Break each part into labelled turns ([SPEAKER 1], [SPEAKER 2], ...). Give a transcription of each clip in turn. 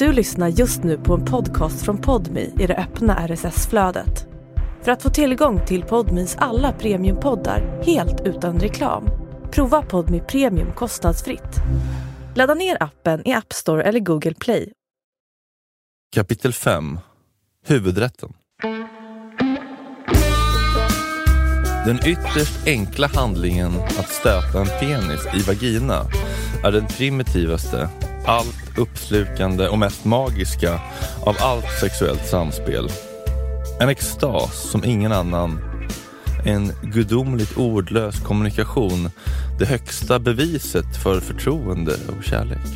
[SPEAKER 1] Du lyssnar just nu på en podcast från Podmi i det öppna RSS-flödet. För att få tillgång till Podmis alla premiumpoddar helt utan reklam, prova Podmi Premium kostnadsfritt. Ladda ner appen i App Store eller Google Play.
[SPEAKER 2] Kapitel 5 Huvudrätten Den ytterst enkla handlingen att stöta en penis i vagina är den primitivaste, allt uppslukande och mest magiska av allt sexuellt samspel. En extas som ingen annan. En gudomligt ordlös kommunikation. Det högsta beviset för förtroende och kärlek.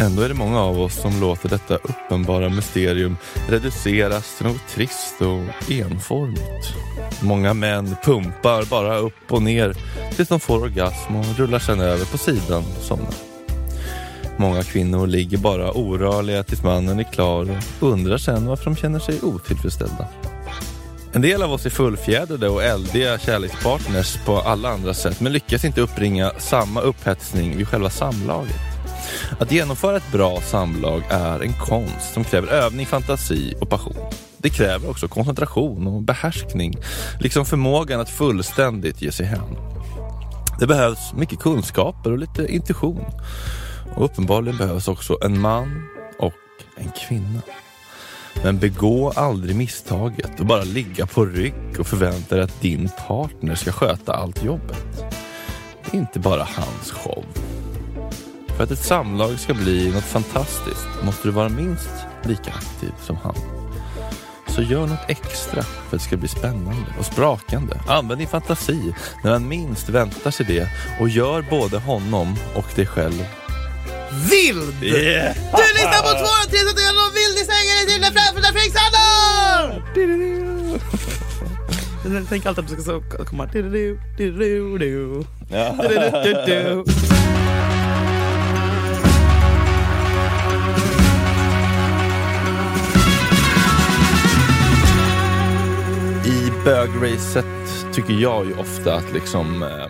[SPEAKER 2] Ändå är det många av oss som låter detta uppenbara mysterium reduceras till något trist och enformigt. Många män pumpar bara upp och ner tills de får orgasm och rullar sen över på sidan och somnar. Många kvinnor ligger bara orörliga tills mannen är klar och undrar sen varför de känner sig otillfredsställda. En del av oss är fullfjädrade och eldiga kärlekspartners på alla andra sätt men lyckas inte uppringa samma upphetsning vid själva samlaget. Att genomföra ett bra samlag är en konst som kräver övning, fantasi och passion. Det kräver också koncentration och behärskning, liksom förmågan att fullständigt ge sig hän. Det behövs mycket kunskaper och lite intuition. Och uppenbarligen behövs också en man och en kvinna. Men begå aldrig misstaget och bara ligga på rygg och förvänta dig att din partner ska sköta allt jobbet. Det är inte bara hans show. För att ett samlag ska bli något fantastiskt måste du vara minst lika aktiv som han. Så gör något extra för att det ska bli spännande och sprakande. Använd din fantasi när han minst väntar sig det och gör både honom och dig själv
[SPEAKER 3] Vild!
[SPEAKER 2] Yeah.
[SPEAKER 3] Du lyssnar på 200 300 och i sängen i dina framför Fredriksson! Tänk alltid att du ska komma...
[SPEAKER 2] I bögracet tycker jag ju ofta att liksom eh,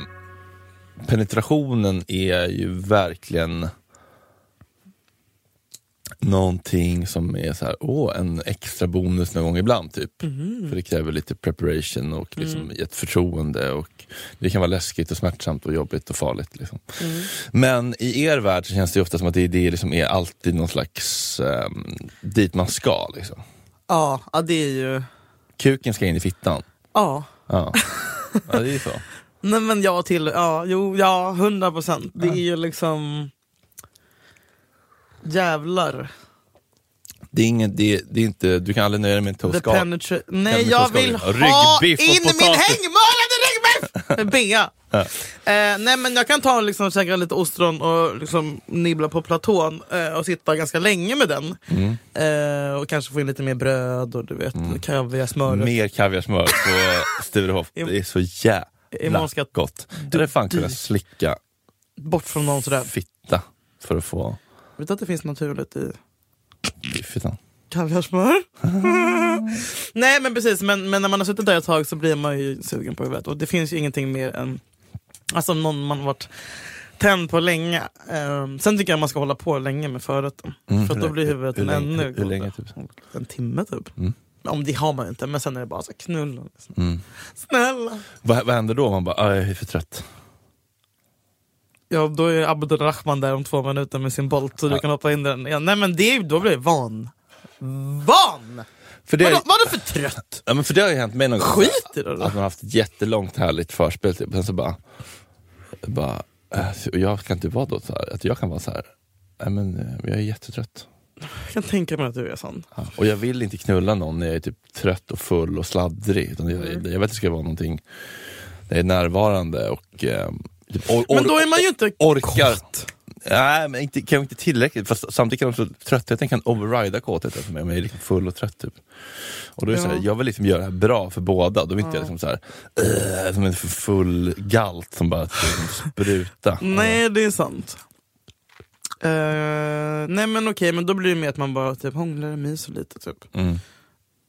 [SPEAKER 2] penetrationen är ju verkligen någonting som är så här, åh, en extra bonus någon gång ibland. typ. För det kräver lite preparation och liksom ett förtroende. och Det kan vara läskigt och smärtsamt och jobbigt och farligt. Liksom. Men i er värld så känns det ofta som att det, det liksom är alltid någon slags ehm, dit man ska. Liksom.
[SPEAKER 3] Ja, ja, det är ju...
[SPEAKER 2] Kuken ska in i fittan.
[SPEAKER 3] Ja.
[SPEAKER 2] Ja, ja det är ju så.
[SPEAKER 3] Nej men jag till, ja, jo, ja, hundra procent. Det är ju liksom... Jävlar.
[SPEAKER 2] Det är inget, det, det är inte, du kan aldrig nöja dig med en toastskal.
[SPEAKER 3] Nej jag vill ha in min
[SPEAKER 2] potatis.
[SPEAKER 3] hängmörande ryggbiff! Med bea. Eh, nej men jag kan ta liksom, käka lite ostron och liksom nibbla på platån eh, och sitta ganska länge med den.
[SPEAKER 2] Mm.
[SPEAKER 3] Eh, och kanske få in lite mer bröd och du vet kaviar, smör.
[SPEAKER 2] Mer kaviarsmör på Sturehof. Det är så jävla gott. Jag hade fan kunnat slicka
[SPEAKER 3] Bort från någon sådär.
[SPEAKER 2] fitta för att få
[SPEAKER 3] Vet du att det finns naturligt i
[SPEAKER 2] fittan.
[SPEAKER 3] kaviarsmör? Nej men precis, men, men när man har suttit där ett tag så blir man ju sugen på huvudet. Och det finns ju ingenting mer än alltså, någon man har varit tänd på länge. Ehm, sen tycker jag man ska hålla på länge med förrätten.
[SPEAKER 2] Mm,
[SPEAKER 3] för att då blir huvudet
[SPEAKER 2] hur
[SPEAKER 3] ännu
[SPEAKER 2] hur- hur länge typ?
[SPEAKER 3] En timme typ.
[SPEAKER 2] Mm.
[SPEAKER 3] Om det har man inte, men sen är det bara så knulla. Liksom.
[SPEAKER 2] Mm.
[SPEAKER 3] Snälla!
[SPEAKER 2] Vad, vad händer då? Man bara, "Ah, jag är för trött.
[SPEAKER 3] Ja, då är Abdulrahman där om två minuter med sin bolt så du kan hoppa in den igen. Nej men det, då blir jag van. Van!
[SPEAKER 2] För det,
[SPEAKER 3] Vadå, vadå för trött?
[SPEAKER 2] ja, men för det har ju hänt mig någon gång.
[SPEAKER 3] Skit i det då.
[SPEAKER 2] Att man har haft ett jättelångt härligt förspel typ. Sen så bara, bara äh, och jag kan inte vara då så här, att jag kan vara så här. Nej men eh, jag är jättetrött.
[SPEAKER 3] Jag kan tänka mig att du är sån.
[SPEAKER 2] Ja, Och jag vill inte knulla någon när jag är typ trött och full och sladdrig. Utan jag, jag vet att det ska vara någonting jag är närvarande och eh, or, or,
[SPEAKER 3] Men då är man ju inte
[SPEAKER 2] orkar. Nej, men inte, kanske inte tillräckligt. Fast samtidigt kan också tröttheten kan overrida kåtheten för mig om jag är liksom full och trött. Typ. Och då är det
[SPEAKER 3] Ja.
[SPEAKER 2] så här, jag vill liksom göra det här bra för båda. Då vill inte jag liksom så här, äh, som en full galt som bara liksom spruta.
[SPEAKER 3] Nej, det är sant. Eh, nej men okej, men då blir det mer att man bara typ hånglar och myser lite. Typ.
[SPEAKER 2] Mm.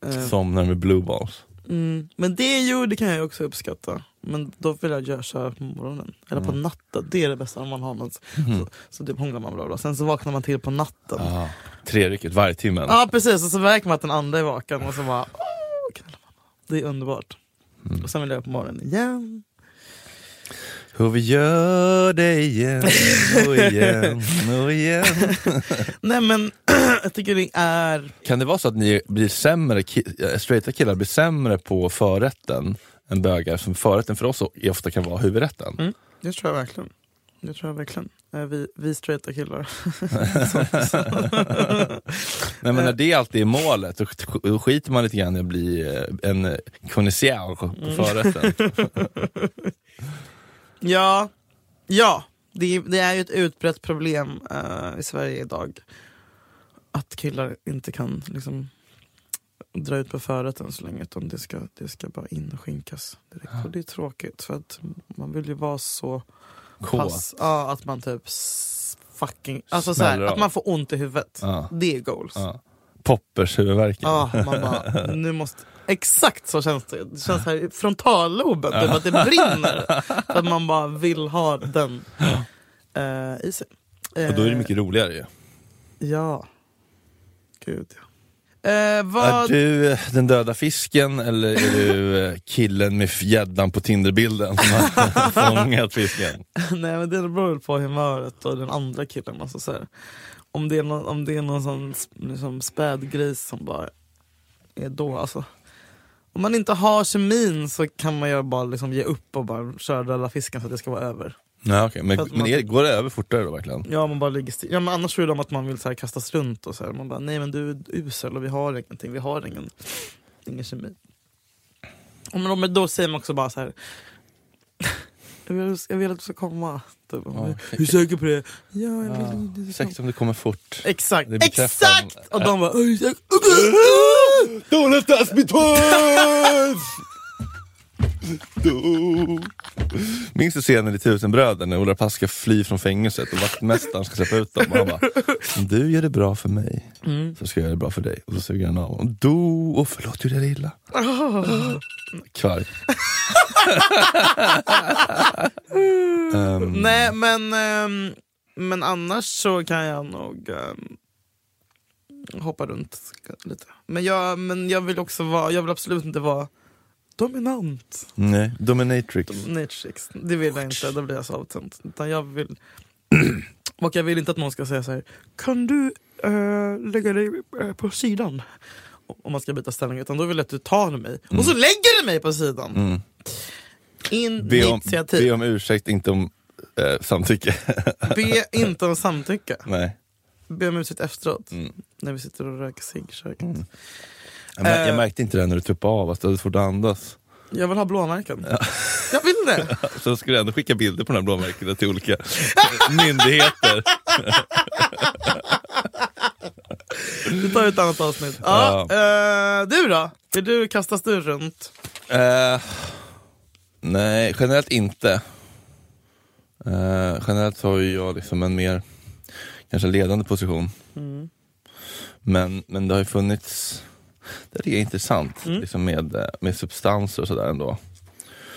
[SPEAKER 3] Eh,
[SPEAKER 2] Somnar med blue balls.
[SPEAKER 3] mm. Men det, jo, det kan jag också uppskatta. Men då vill jag göra, köra på morgonen. Eller på natten. Det är det bästa om man har något. Så, så typ hånglar man bra, bra. Sen så vaknar man till på natten. Ja,
[SPEAKER 2] Ah, trerycket varje timmen.
[SPEAKER 3] precis. Och så märker man att den andra är vaken och så bara knallar man. Det är underbart. Och sen vill jag upp på morgonen igen.
[SPEAKER 2] Hur vi gör det igen och igen och igen.
[SPEAKER 3] Nej men jag tycker det är...
[SPEAKER 2] Kan det vara så att ni blir sämre, ki- äh, straighta killar blir sämre på förrätten än bögar? Som förrätten för oss ofta kan vara huvudrätten.
[SPEAKER 3] Mm, det tror jag verkligen. Det tror jag verkligen. Eh, Vi, vi straighta killar.
[SPEAKER 2] Nej, men när det alltid är målet, då, skiter man lite grann i att bli eh, en konnässör på
[SPEAKER 3] Mm.
[SPEAKER 2] förrätten.
[SPEAKER 3] Ja, ja. Det, det är ju ett utbrett problem eh, i Sverige idag. Att killar inte kan liksom, dra ut på förrätten så länge. Utan det ska, det ska bara in och skinkas direkt. Och det är tråkigt för att man vill ju vara så
[SPEAKER 2] Kåt.
[SPEAKER 3] pass, ja, att man typ fucking, alltså så här,
[SPEAKER 2] Smäller
[SPEAKER 3] att man får ont i huvudet.
[SPEAKER 2] Ja.
[SPEAKER 3] Det är goals.
[SPEAKER 2] Ja. Poppers huvudvärken.
[SPEAKER 3] Ja, man bara, nu måste... Exakt så känns det. Det känns här i frontalloben, typ att det brinner. För att man bara vill ha den eh, i sig.
[SPEAKER 2] Och då är det
[SPEAKER 3] Eh,
[SPEAKER 2] mycket roligare ju.
[SPEAKER 3] Ja. Gud ja. Eh,
[SPEAKER 2] Är
[SPEAKER 3] vad...
[SPEAKER 2] du eh, den döda fisken eller är du eh, killen med gäddan på Tinderbilden som har fångat fisken?
[SPEAKER 3] Nej men det beror väl på humöret och den andra killen. Alltså, så här. Om, det är någon, om det är någon sån liksom, spädgris som bara är då alltså. Om man inte har kemin så kan man ju bara liksom ge upp och bara köra döda fisken så att det ska vara över.
[SPEAKER 2] Nej, okay. Men, men
[SPEAKER 3] man-
[SPEAKER 2] är, går det över fortare då verkligen?
[SPEAKER 3] Ja man bara ligger still. Ja men annars tror de att man vill så här, kastas runt och så här. Man bara nej men du är usel och vi har ingenting, vi har ingen, ingen kemi. Och men, då säger man också bara så här. Jag vill, jag vill att du ska komma. Typ.
[SPEAKER 2] Ja.
[SPEAKER 3] Hur säker på det? Ja, jag vill
[SPEAKER 2] Ja,
[SPEAKER 3] du
[SPEAKER 2] Säkert om det kommer fort.
[SPEAKER 3] Exakt, exakt! Och de bara "Oj, jag-
[SPEAKER 2] Don't let us be twins! Minns du scenen i Tusenbröder när Ola Paska flyr från fängelset och vaktmästaren ska släppa ut dem? Och han bara, om du gör det bra för mig så ska jag göra det bra för dig. Och så suger han av honom. Do, och förlåt, gjorde jag dig illa? Kvarg. Ehm,
[SPEAKER 3] Nej men, ehm, men annars så kan jag nog ehm, hoppa runt lite. Men jag, men jag vill också vara, jag vill absolut inte vara dominant.
[SPEAKER 2] nej, dominatrix.
[SPEAKER 3] Dominatrix. Det vill jag inte, då blir jag så avtänd. Utan jag vill... Och jag vill inte att någon ska säga så här. Kan du eh, lägga dig eh, på sidan? Om man ska byta ställning. Utan då vill jag att du tar mig. Och så lägger du mig på sidan!
[SPEAKER 2] Mm. Be om,
[SPEAKER 3] Initiativ.
[SPEAKER 2] be om ursäkt, inte om eh, samtycke.
[SPEAKER 3] Be inte om samtycke.
[SPEAKER 2] nej.
[SPEAKER 3] Be om ursäkt efteråt.
[SPEAKER 2] Mm.
[SPEAKER 3] När vi sitter och röker cigg i köket.
[SPEAKER 2] Jag, mär,
[SPEAKER 3] Eh.
[SPEAKER 2] jag märkte inte det när du tuppade av, att du hade svårt att andas.
[SPEAKER 3] Jag vill ha blåmärken. Jag vill det!
[SPEAKER 2] Så skulle jag ändå skicka bilder på de här blåmärkena till olika myndigheter.
[SPEAKER 3] Vi tar ett annat avsnitt. Ja, eh, du då? Vill du, kastas du runt?
[SPEAKER 2] Eh, nej, generellt inte. Eh, generellt har jag liksom en mer kanske ledande position.
[SPEAKER 3] Mm.
[SPEAKER 2] Men, men det har ju funnits, det är intressant
[SPEAKER 3] Mm.
[SPEAKER 2] liksom med, eh, med substanser och sådär ändå.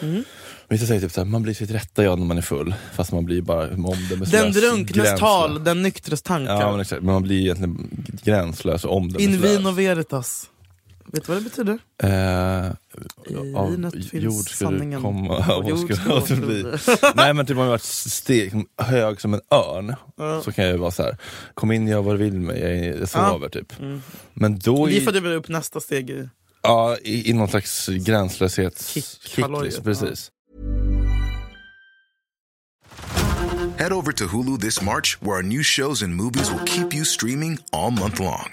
[SPEAKER 3] Mm.
[SPEAKER 2] Vissa säger typ såhär, man blir sitt rätta jag när man är full, fast man blir bara omdömeslös.
[SPEAKER 3] Den drunknes tal, den nyktres tankar.
[SPEAKER 2] Ja men, exakt, men man blir egentligen gränslös och
[SPEAKER 3] In
[SPEAKER 2] omdömeslös.
[SPEAKER 3] vino veritas. Vet du vad det betyder?
[SPEAKER 2] Eh,
[SPEAKER 3] I
[SPEAKER 2] av jord ska
[SPEAKER 3] sanningen.
[SPEAKER 2] du komma,
[SPEAKER 3] Av jord
[SPEAKER 2] ska
[SPEAKER 3] du
[SPEAKER 2] bli?
[SPEAKER 3] bli.
[SPEAKER 2] Nej men typ om jag varit steg, hög som en örn,
[SPEAKER 3] Ja.
[SPEAKER 2] så kan jag ju vara så här. kom in gör vad du vill med jag, jag sover typ.
[SPEAKER 3] Mm.
[SPEAKER 2] Men då
[SPEAKER 3] Det är för att du vill upp nästa steg i...
[SPEAKER 2] ja, i, i någon slags gränslöshets...
[SPEAKER 3] Kick,
[SPEAKER 2] kick
[SPEAKER 3] halloj,
[SPEAKER 2] liksom,
[SPEAKER 3] ja.
[SPEAKER 2] precis.
[SPEAKER 4] Head over to Hulu this March, where our new shows and movies will keep you streaming all month long.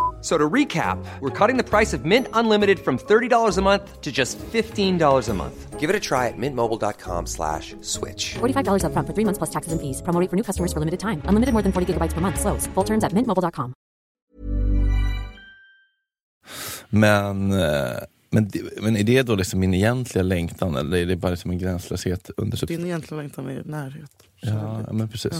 [SPEAKER 5] F- So to recap, we're cutting the price of Mint Unlimited from $30 a month to just $15 a month. Give it a try at mintmobile.com slash switch.
[SPEAKER 6] $45 upfront for three months plus taxes and fees. Promo for new customers for limited time. Unlimited more than 40 gigabytes per month. Slows. Full terms at mintmobile.com.
[SPEAKER 2] Men, eh, men, det- men är det då liksom min egentliga längtan eller är det bara som en gränslöshet under substans?
[SPEAKER 3] Din egentliga längtan är närhet.
[SPEAKER 2] Ja, ja, men precis.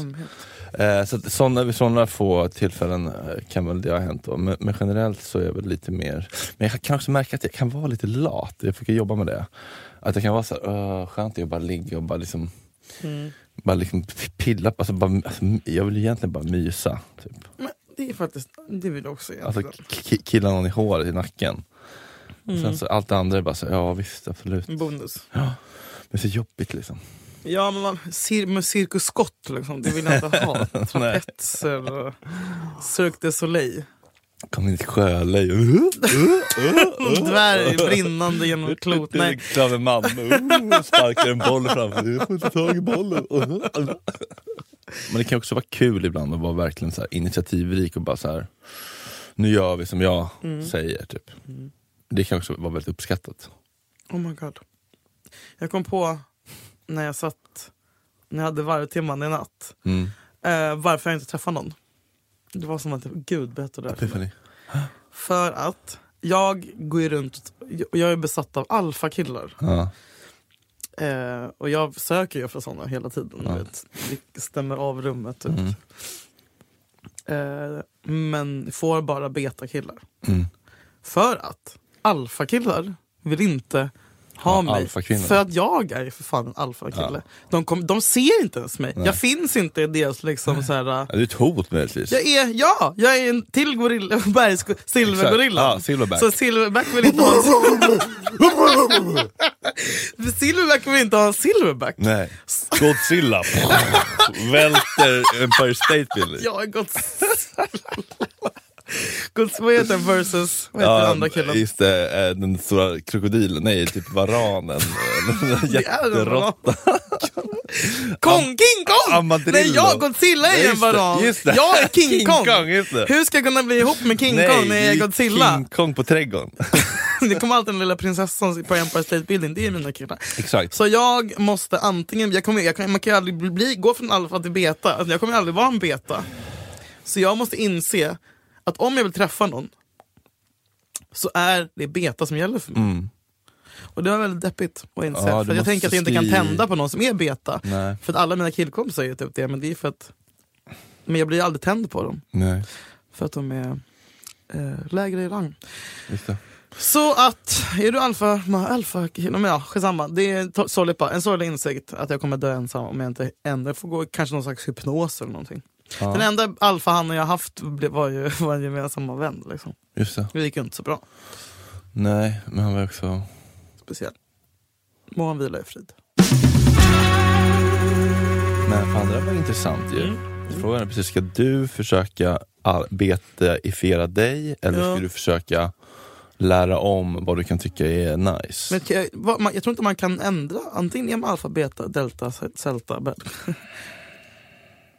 [SPEAKER 2] Eh, så att sådana, sådana få tillfällen eh, kan väl det ha hänt då. Men, men generellt så är jag väl lite mer, men jag kan också märka att jag kan vara lite lat. Jag försöker jobba med det. Att jag kan vara så här, "Åh, skönt att bara ligga och bara liksom
[SPEAKER 3] Mm.
[SPEAKER 2] bara liksom pilla, alltså bara, alltså, jag vill egentligen bara mysa. Typ.
[SPEAKER 3] Men det är faktiskt, det vill jag också
[SPEAKER 2] Alltså
[SPEAKER 3] egentligen.
[SPEAKER 2] ki- killa någon i håret i nacken.
[SPEAKER 3] Mm.
[SPEAKER 2] Sen så, allt det andra är bara så, ja visst absolut.
[SPEAKER 3] Bonus.
[SPEAKER 2] Men det är så jobbigt liksom.
[SPEAKER 3] Ja men man, cir med Cirkus Scott liksom, det vill jag inte ha. Trapetser och Cirque du Soleil.
[SPEAKER 2] Kom in till Sjölej.
[SPEAKER 3] En dvärg brinnande genom klot. Nej.
[SPEAKER 2] Klaverman. Uh, sparkar en boll framför. Jag får inte tag i bollen. Men det kan också vara kul ibland att vara verkligen så här initiativrik och bara så här. Nu gör vi som jag
[SPEAKER 3] Mm.
[SPEAKER 2] säger. Typ. Det kan också vara väldigt uppskattat.
[SPEAKER 3] Oh my god. Jag kom på när jag satt, när jag hade varvtimman i natt,
[SPEAKER 2] Mm.
[SPEAKER 3] eh, varför jag inte träffade någon. Det var som att Gud berättade det för mig. För att jag går ju runt och jag är besatt av alfakillar.
[SPEAKER 2] Ja.
[SPEAKER 3] Eh, och jag söker ju efter sådana hela tiden.
[SPEAKER 2] Ja.
[SPEAKER 3] Vet, stämmer av rummet. Typ.
[SPEAKER 2] Mm.
[SPEAKER 3] Eh, men får bara betakillar.
[SPEAKER 2] Mm.
[SPEAKER 3] För att alfakillar vill inte ha mig. För att jag är för fan en alfakille.
[SPEAKER 2] Ja.
[SPEAKER 3] De, kom, de ser inte ens mig.
[SPEAKER 2] Nej.
[SPEAKER 3] Jag finns inte i deras liksom så här.
[SPEAKER 2] Ja, det är ett hot möjligtvis.
[SPEAKER 3] Jag är, ja, jag är en till gorilla, bergs, silvergorilla.
[SPEAKER 2] Ja, silverback.
[SPEAKER 3] Så silverback vill inte ha en Silverback vill inte ha en silverback.
[SPEAKER 2] Nej. Godzilla välter Empire State Building.
[SPEAKER 3] Jag har gått... gått vad heter den versus, vad heter den andra killen?
[SPEAKER 2] just det, eh, den stora krokodilen, nej typ varanen.
[SPEAKER 3] En
[SPEAKER 2] Jätteråtta.
[SPEAKER 3] Kong, King Kong!
[SPEAKER 2] Armadillo.
[SPEAKER 3] Nej jag, Godzilla är en
[SPEAKER 2] Just det,
[SPEAKER 3] varan.
[SPEAKER 2] just det.
[SPEAKER 3] Jag är King,
[SPEAKER 2] King
[SPEAKER 3] Kong.
[SPEAKER 2] Kong, just det.
[SPEAKER 3] Hur ska jag kunna bli ihop med King Kong när jag är Godzilla?
[SPEAKER 2] King Kong på trädgården.
[SPEAKER 3] det kommer alltid den lilla prinsessan på Empire State Building, det är mina killar.
[SPEAKER 2] Exakt.
[SPEAKER 3] Så jag måste antingen, jag kommer, jag man kan ju aldrig bli, bli, gå från alfa till beta, alltså jag kommer aldrig vara en beta. Så jag måste inse att om jag vill träffa någon så är det beta som gäller för mig.
[SPEAKER 2] Mm.
[SPEAKER 3] Och det var väldigt deppigt att inse.
[SPEAKER 2] Ja,
[SPEAKER 3] för jag tänker att jag inte kan tända på någon som är beta.
[SPEAKER 2] Nej.
[SPEAKER 3] För att alla mina killkompisar är typ det, men det är för att men jag blir aldrig tänd på dem.
[SPEAKER 2] Nej,
[SPEAKER 3] För att de är eh, lägre i rang. Så att, är du alfa, ma- alfa men ja, skitsamma. Det är sorgligt bara. En sorglig insikt att jag kommer dö ensam om jag inte ändå får gå kanske någon slags hypnos eller någonting.
[SPEAKER 2] Ja,
[SPEAKER 3] Den enda alfahannen jag haft var ju en gemensamma vän. Liksom.
[SPEAKER 2] just det.
[SPEAKER 3] Det gick ju inte så bra.
[SPEAKER 2] Nej, men han var också...
[SPEAKER 3] Speciellt. Må han vila i frid.
[SPEAKER 2] Men fan, det där var intressant ju.
[SPEAKER 3] Mm.
[SPEAKER 2] Frågan är precis, ska du försöka betaifiera dig eller
[SPEAKER 3] Ja.
[SPEAKER 2] ska du försöka lära om vad du kan tycka är nice?
[SPEAKER 3] Men jag, jag tror inte man kan ändra. Antingen är man alfa, beta, delta, celta.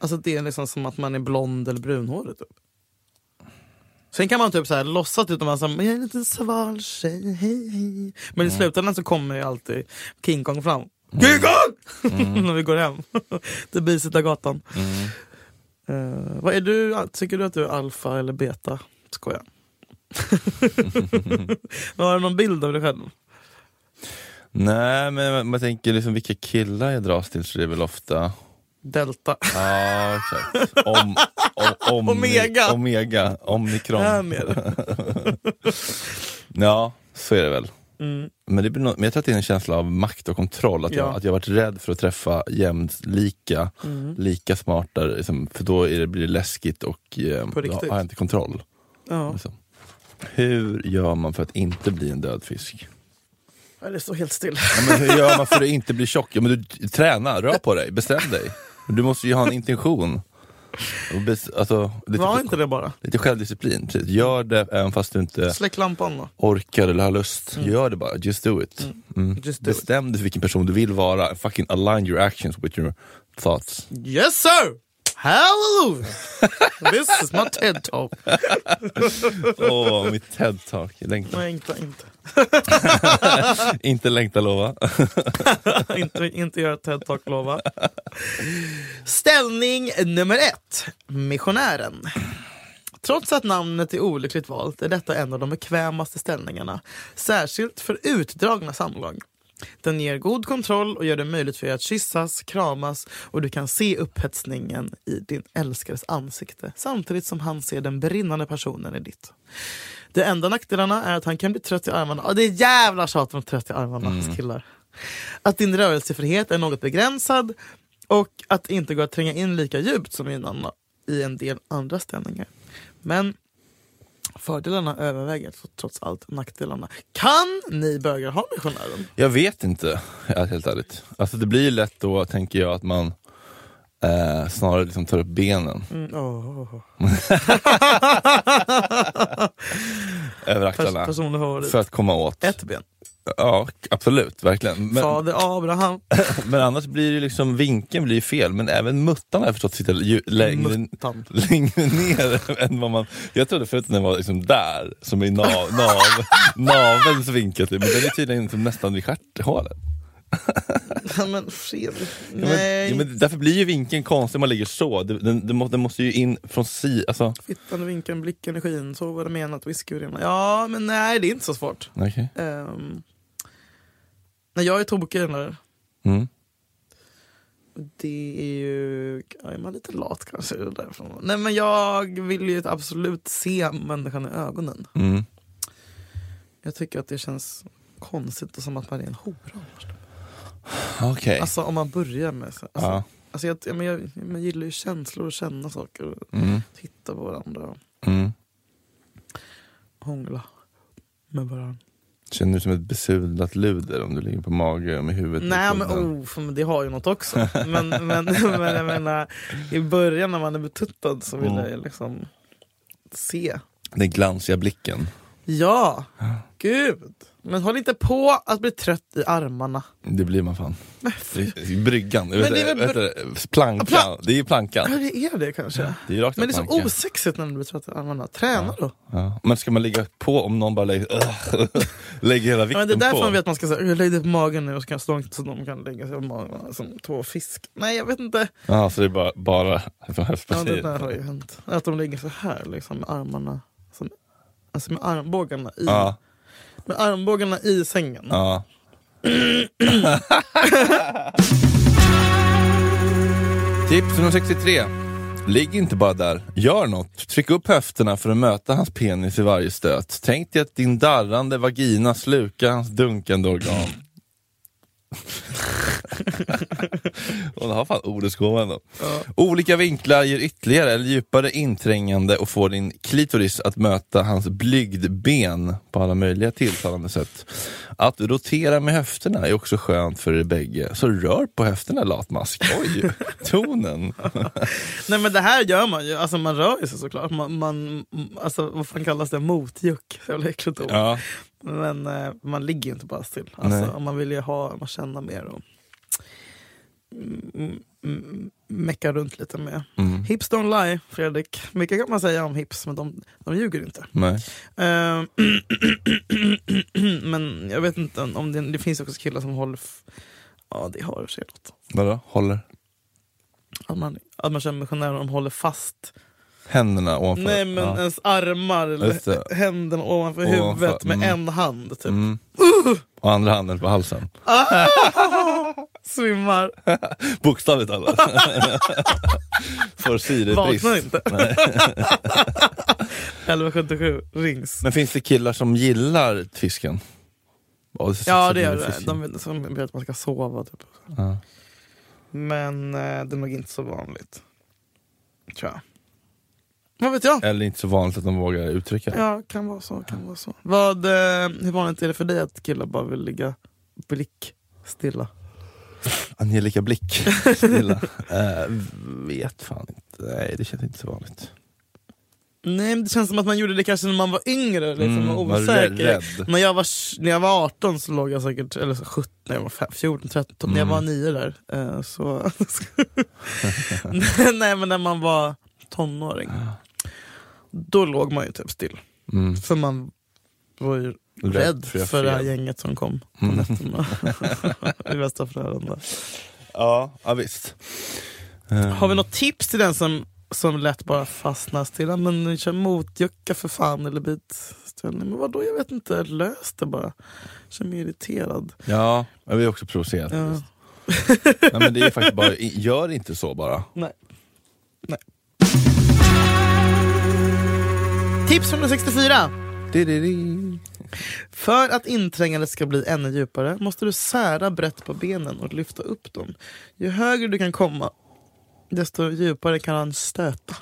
[SPEAKER 3] alltså det är liksom som att man är blond eller brunhårig. Typ. Sen kan man typ så här, låtsas ut att man säger, jag är en liten sval tjej, hej hej. Men i slutändan så kommer ju alltid King Kong fram. King Kong! När vi går hem. till Bisitagatan.
[SPEAKER 2] Mm.
[SPEAKER 3] Uh, vad är du, tycker du att du är alfa eller beta? Skojar. Har du någon bild av dig själv?
[SPEAKER 2] Nej, men man- man tänker liksom vilka killar jag dras till så det är väl ofta
[SPEAKER 3] Delta.
[SPEAKER 2] Ja, exakt. Om, om, om,
[SPEAKER 3] Omega.
[SPEAKER 2] Omega, omikron. Ja, så är det väl.
[SPEAKER 3] Mm.
[SPEAKER 2] Men, det blir nå- men jag tror att det är en känsla av makt och kontroll. Att, jag,
[SPEAKER 3] Ja.
[SPEAKER 2] att jag varit rädd för att träffa jämlika,
[SPEAKER 3] Mm.
[SPEAKER 2] lika smarta, liksom, för då är det, blir det läskigt och eh, då har jag inte kontroll.
[SPEAKER 3] Ja.
[SPEAKER 2] Liksom. Hur gör man för att inte bli en död fisk?
[SPEAKER 3] Det står helt still.
[SPEAKER 2] Ja, hur gör man för att inte bli tjock? Ja, men du, träna, rör på dig, bestäm dig. Du måste ju ha en intention. Alltså, lite,
[SPEAKER 3] Var inte det bara?
[SPEAKER 2] lite självdisciplin. Precis. Gör det även fast du inte
[SPEAKER 3] Släck lampan då.
[SPEAKER 2] orkar eller har lust. Gör det bara, just do it. Mm.
[SPEAKER 3] Just do
[SPEAKER 2] Bestäm dig för vilken person du vill vara. Fucking align your actions with your thoughts.
[SPEAKER 3] Yes sir! Hallelujah! This is my TED talk.
[SPEAKER 2] Åh, mitt TED-talk. Längta.
[SPEAKER 3] Nej, inte, inte.
[SPEAKER 2] inte längta lova.
[SPEAKER 3] inte, inte göra TED talk lova. Ställning nummer ett. Missionären. Trots att namnet är olyckligt valt är detta en av de bekvämaste ställningarna. Särskilt för utdragna samlag. Den ger god kontroll och gör det möjligt för er att kyssas, kramas och du kan se upphetsningen i din älskares ansikte samtidigt som han ser den brinnande personen i ditt. De enda nackdelarna är att han kan bli trött i armarna. Ja, det är jävla tjat om trött i armarna hos killar. Att din rörelsefrihet är något begränsad och att det inte går att tränga in lika djupt som i en del andra ställningar. Men fördelarna överväger trots allt nackdelarna. Kan ni bögar ha missionären?
[SPEAKER 2] Jag vet inte, helt ärligt. Alltså det blir lätt då, tänker jag, att man eh, snarare liksom tar upp benen
[SPEAKER 3] Mm, åh.
[SPEAKER 2] över
[SPEAKER 3] Pers-
[SPEAKER 2] axlarna.
[SPEAKER 3] personlig favorit.
[SPEAKER 2] För att komma åt.
[SPEAKER 3] Ett ben.
[SPEAKER 2] Ja, absolut, verkligen. Men,
[SPEAKER 3] Fader Abraham.
[SPEAKER 2] men annars blir det liksom, vinkeln blir ju fel. Men även muttan har jag förstått sitter ju, längre,
[SPEAKER 3] Muttan.
[SPEAKER 2] längre ner än vad man... Jag trodde förut att den var liksom där, som i nav, nav, navelns vinkel. typ. Men den är tydligen liksom nästan vid stjärthålet.
[SPEAKER 3] Ja, men Fredrik.
[SPEAKER 2] Ja, men, ja, men därför blir ju vinkeln konstig om man ligger så. Den, den, den, må, den måste ju in från si... Alltså,
[SPEAKER 3] Fittan, vinkeln, blicken, energin. Så var det menat. Whiskyurina. Ja, men nej, det är inte så svårt.
[SPEAKER 2] okej.
[SPEAKER 3] Um, när jag är där.
[SPEAKER 2] Mm.
[SPEAKER 3] Det är ju... Är man lite lat kanske? därifrån. Nej, men jag vill ju absolut se människan i ögonen.
[SPEAKER 2] Mm.
[SPEAKER 3] Jag tycker att det känns konstigt och som att man är en hora.
[SPEAKER 2] Okej.
[SPEAKER 3] Alltså om man börjar med... så- Alltså,
[SPEAKER 2] Ja.
[SPEAKER 3] alltså, jag, jag, jag, jag gillar ju känslor och känna saker. Och
[SPEAKER 2] Mm.
[SPEAKER 3] titta på varandra
[SPEAKER 2] Mm.
[SPEAKER 3] hångla med varandra.
[SPEAKER 2] Känner du som ett besudlat luder om du ligger på mage med huvudet
[SPEAKER 3] Nej men, oh, det har ju något också. Men, men, men jag menar, i början när man är betuttad så vill
[SPEAKER 2] Mm.
[SPEAKER 3] jag liksom se.
[SPEAKER 2] Den glansiga blicken.
[SPEAKER 3] Ja, gud. Men håll inte på att bli trött i armarna.
[SPEAKER 2] Det blir man fan. Bryggan,
[SPEAKER 3] Men
[SPEAKER 2] vet
[SPEAKER 3] det är väl
[SPEAKER 2] vet plankan.
[SPEAKER 3] Pla-
[SPEAKER 2] det är plankan.
[SPEAKER 3] Ja, det är det kanske.
[SPEAKER 2] Det är rakt
[SPEAKER 3] Men det är
[SPEAKER 2] av
[SPEAKER 3] så
[SPEAKER 2] plankan.
[SPEAKER 3] osexigt när du blir trött i armarna. Träna då.
[SPEAKER 2] Ja. Men ska man ligga på om någon bara lägger, lägger hela
[SPEAKER 3] Ja,
[SPEAKER 2] vikten
[SPEAKER 3] men det är därför
[SPEAKER 2] på?
[SPEAKER 3] man vet att man ska säga jag lägger dig på magen nu och så kan jag stå så de kan lägga sig på magen som två fisk. Nej jag vet inte.
[SPEAKER 2] Ja, så det är bara, bara från
[SPEAKER 3] Ja, det
[SPEAKER 2] höftpartiet?
[SPEAKER 3] där har ju hänt. Att de ligger så här liksom med armarna. Som, alltså med armbågarna i,
[SPEAKER 2] Ja,
[SPEAKER 3] med armbågarna i sängen.
[SPEAKER 2] ja. Tips nummer 63. Ligg inte bara där, gör något. Tryck upp höfterna för att möta hans penis i varje stöt. Tänk dig att din darrande vagina slukar hans dunkande organ. Hon har fan ordetsgåva ändå. Olika vinklar ger ytterligare eller djupare inträngande och får din klitoris att möta hans blygdben på alla möjliga tilltalande sätt. Att rotera med höfterna är också skönt för er bägge. Så rör på höfterna latmask. Oj, tonen.
[SPEAKER 3] Nej men det här gör man ju, alltså man rör ju sig såklart. Man, man, alltså, vad fan kallas det? Motjuck. Jävla äckligt ord.
[SPEAKER 2] Ja,
[SPEAKER 3] Men eh, man ligger ju inte bara still. Alltså, man vill ju ha, man känna mer och mecka runt lite mer.
[SPEAKER 2] mm.
[SPEAKER 3] Hips don't lie, Fredrik. Mycket kan man säga om hips, men de, de ljuger inte. Eh, men jag vet inte om det, det finns också killar som håller... Ja, det har i och för sig något.
[SPEAKER 2] Vadå? Håller
[SPEAKER 3] Att man, att man känner missionärer de håller fast
[SPEAKER 2] händerna ovanför?
[SPEAKER 3] Nej men
[SPEAKER 2] ja.
[SPEAKER 3] ens armar eller händerna ovanför,
[SPEAKER 2] Ovanför,
[SPEAKER 3] huvudet med
[SPEAKER 2] mm.
[SPEAKER 3] en hand. Typ.
[SPEAKER 2] Mm. Och andra handen på halsen.
[SPEAKER 3] Svimmar.
[SPEAKER 2] Bokstavligt talat. Får syrebrist.
[SPEAKER 3] Vaknar inte.
[SPEAKER 2] Nej.
[SPEAKER 3] 1177 rings.
[SPEAKER 2] Men finns det killar som gillar fisken? Ja, det,
[SPEAKER 3] Ja det gör det.
[SPEAKER 2] fisken.
[SPEAKER 3] De vill, som vill att man ska sova. Typ.
[SPEAKER 2] Ja.
[SPEAKER 3] Men eh, det är nog inte så vanligt. Tror jag. Vad vet jag?
[SPEAKER 2] Eller inte så vanligt att de vågar uttrycka det.
[SPEAKER 3] Ja, kan vara så. Kan vara så. Vad, eh, hur vanligt är det för dig att killar bara vill ligga blick stilla?
[SPEAKER 2] Angelica Blick. Lilla. Eh, vet fan inte. Nej, det känns inte så vanligt.
[SPEAKER 3] Nej, men det känns som att man gjorde det kanske när man var yngre, liksom,
[SPEAKER 2] Mm, var
[SPEAKER 3] osäker.
[SPEAKER 2] rädd.
[SPEAKER 3] När jag, var, när jag var 18 så låg jag säkert, eller så 17, när jag var fem- 14, 13, när jag
[SPEAKER 2] Mm.
[SPEAKER 3] var 9 där. Eh, så Nej men när man var tonåring, då låg man ju typ still.
[SPEAKER 2] Mm.
[SPEAKER 3] För man var ju
[SPEAKER 2] Rädd för
[SPEAKER 3] för, det här gänget som kom på
[SPEAKER 2] Mm.
[SPEAKER 3] nätterna. I.
[SPEAKER 2] Ja, ja visst. Eh,
[SPEAKER 3] Har vi något tips till den som, som lätt bara fastnar till? Ja, men kör motjucka för fan eller bitställning. Men vadå, jag vet inte. Lös det bara. Känner mig irriterad.
[SPEAKER 2] Ja, jag blir också provocerad.
[SPEAKER 3] Ja.
[SPEAKER 2] Nej, men det är faktiskt bara, gör inte så bara.
[SPEAKER 3] Nej. Nej. Tips 164.
[SPEAKER 2] Di-di-di.
[SPEAKER 3] För att inträngandet ska bli ännu djupare måste du sära brett på benen och lyfta upp dem. Ju högre du kan komma, desto djupare kan han stöta.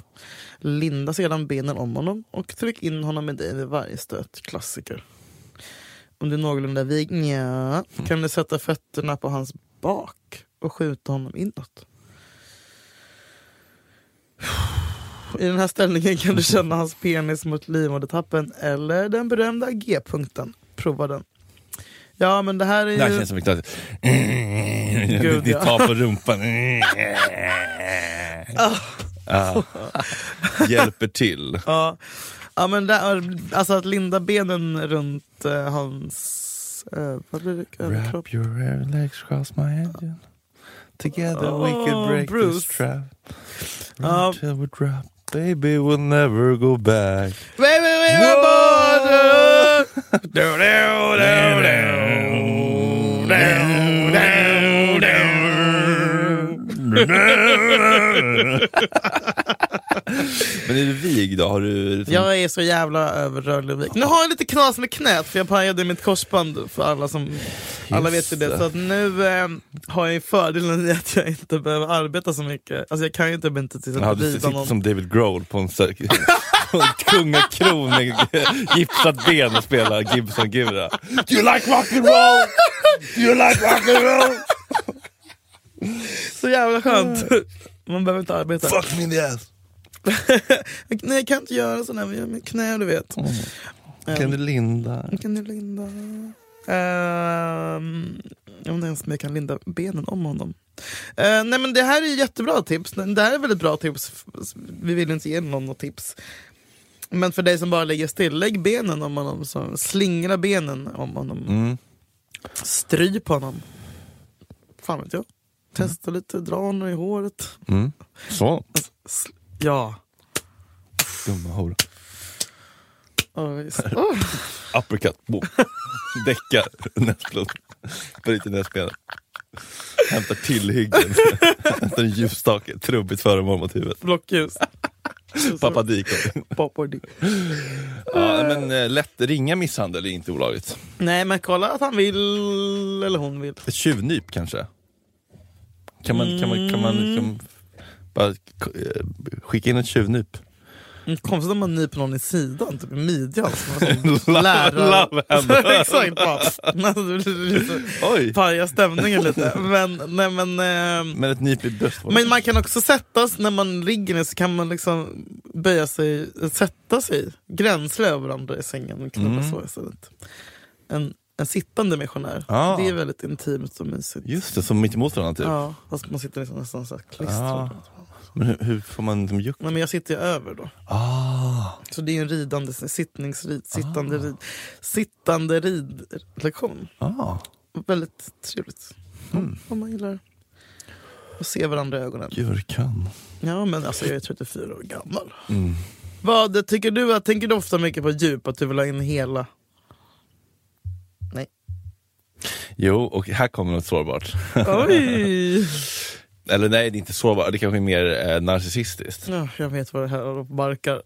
[SPEAKER 3] Linda sedan benen om honom och tryck in honom med dig vid varje stöt. Klassiker. Om du är någorlunda vig, nja, kan du sätta fötterna på hans bak och skjuta honom inåt. I den här ställningen kan du känna hans penis mot livmodertappen eller den berömda G-punkten. Prova den. Ja men det här är
[SPEAKER 2] Det här
[SPEAKER 3] ju...
[SPEAKER 2] känns som klassiskt...
[SPEAKER 3] Gud,
[SPEAKER 2] Ni
[SPEAKER 3] ja.
[SPEAKER 2] tar på rumpan. Ja. Hjälper till.
[SPEAKER 3] Ja, ja men där, alltså att linda benen runt eh, hans... Eh, vad blir det?
[SPEAKER 2] Wrap your legs cross my engine Together we
[SPEAKER 3] Oh,
[SPEAKER 2] could break
[SPEAKER 3] Bruce.
[SPEAKER 2] this trap. Run till we drop Baby we'll never go back.
[SPEAKER 3] Wait, wait, wait, wait, border!
[SPEAKER 2] Men är du vig då? Har du liksom...
[SPEAKER 3] Jag är så jävla överrörlig. vik. Nu har jag lite knas med knät för jag pajade mitt korsband för alla som alla vet ju det. Så att nu eh, har jag fördelen i att jag inte behöver arbeta så mycket. Alltså jag kan ju inte inte till exempel
[SPEAKER 2] du sitter
[SPEAKER 3] någon.
[SPEAKER 2] som David Grohl på en, kungakron med gipsat ben och spelar Gibson-gura. Do you like rock and roll? Do you like rock and roll?
[SPEAKER 3] Så jävla skönt. Man behöver inte arbeta.
[SPEAKER 2] Fuck me in the ass.
[SPEAKER 3] Nej jag kan inte göra sådär med mitt knä du vet.
[SPEAKER 2] Kan du linda?
[SPEAKER 3] Kan du linda? Ehm, jag inte ens om jag kan linda benen om honom. Eh, nej men det här är jättebra tips. Det här är väldigt bra tips. Vi vill inte ge någon något tips. Men för dig som bara ligger still, lägg benen om honom. Så slingra benen om honom.
[SPEAKER 2] Mm.
[SPEAKER 3] Stryp honom. Fan vet jag. Testa lite, dra honom i håret.
[SPEAKER 2] Mm. Så,
[SPEAKER 3] Ja.
[SPEAKER 2] dumma hora.
[SPEAKER 3] Visst. Oh.
[SPEAKER 2] Uppercut. Däckar, näsblod. Bryter näsbenet. Hämtar tillhyggen. Hämtar en ljusstake, trubbigt föremål mot huvudet.
[SPEAKER 3] Blockljus.
[SPEAKER 2] Pappa Dikon.
[SPEAKER 3] Pappa.
[SPEAKER 2] Ja, men eh, lätt ringa misshandel är inte olagligt.
[SPEAKER 3] Nej men kolla att han vill, eller hon vill.
[SPEAKER 2] Ett tjuvnyp kanske? Kan man, kan man, kan man liksom bara eh, skicka in ett tjuvnyp?
[SPEAKER 3] Mm, Konstigt om man nyper någon i sidan, typ i midjan. lärare. Exakt. Bara. Alltså, det blir lite-
[SPEAKER 2] Oj!
[SPEAKER 3] Paja stämningen lite. Men, nej, men, ehm,
[SPEAKER 2] Men ett nyp i bröstvårtan?
[SPEAKER 3] men man kan också sättas, när man ligger ner så kan man liksom böja sig, sätta sig gränsle över varandra i sängen och
[SPEAKER 2] Mm.
[SPEAKER 3] så istället. En, en sittande missionär.
[SPEAKER 2] Ah.
[SPEAKER 3] Det är väldigt intimt och mysigt.
[SPEAKER 2] Just det, som mitt emot varandra typ.
[SPEAKER 3] Ja, fast man sitter liksom nästan så här klistrad.
[SPEAKER 2] Ah. Men hur, hur får man liksom juck?
[SPEAKER 3] Nej, men jag sitter ju över då.
[SPEAKER 2] Ah,
[SPEAKER 3] Så det är en ridande sittningsrid, sittande, rid, sittande ridlektion.
[SPEAKER 2] ah.
[SPEAKER 3] Väldigt trevligt.
[SPEAKER 2] Mm.
[SPEAKER 3] Om man gillar att se varandra i ögonen.
[SPEAKER 2] Gurkan.
[SPEAKER 3] Ja men alltså jag är 34 år gammal.
[SPEAKER 2] Mm.
[SPEAKER 3] Vad tycker du? Tänker du ofta mycket på djup? Att du vill ha in hela? Nej.
[SPEAKER 2] Jo, och här kommer något sårbart.
[SPEAKER 3] Oj!
[SPEAKER 2] Eller nej, det är inte sårbart, det kanske är mer eh, narcissistiskt.
[SPEAKER 3] Ja, jag vet vad det här barkar.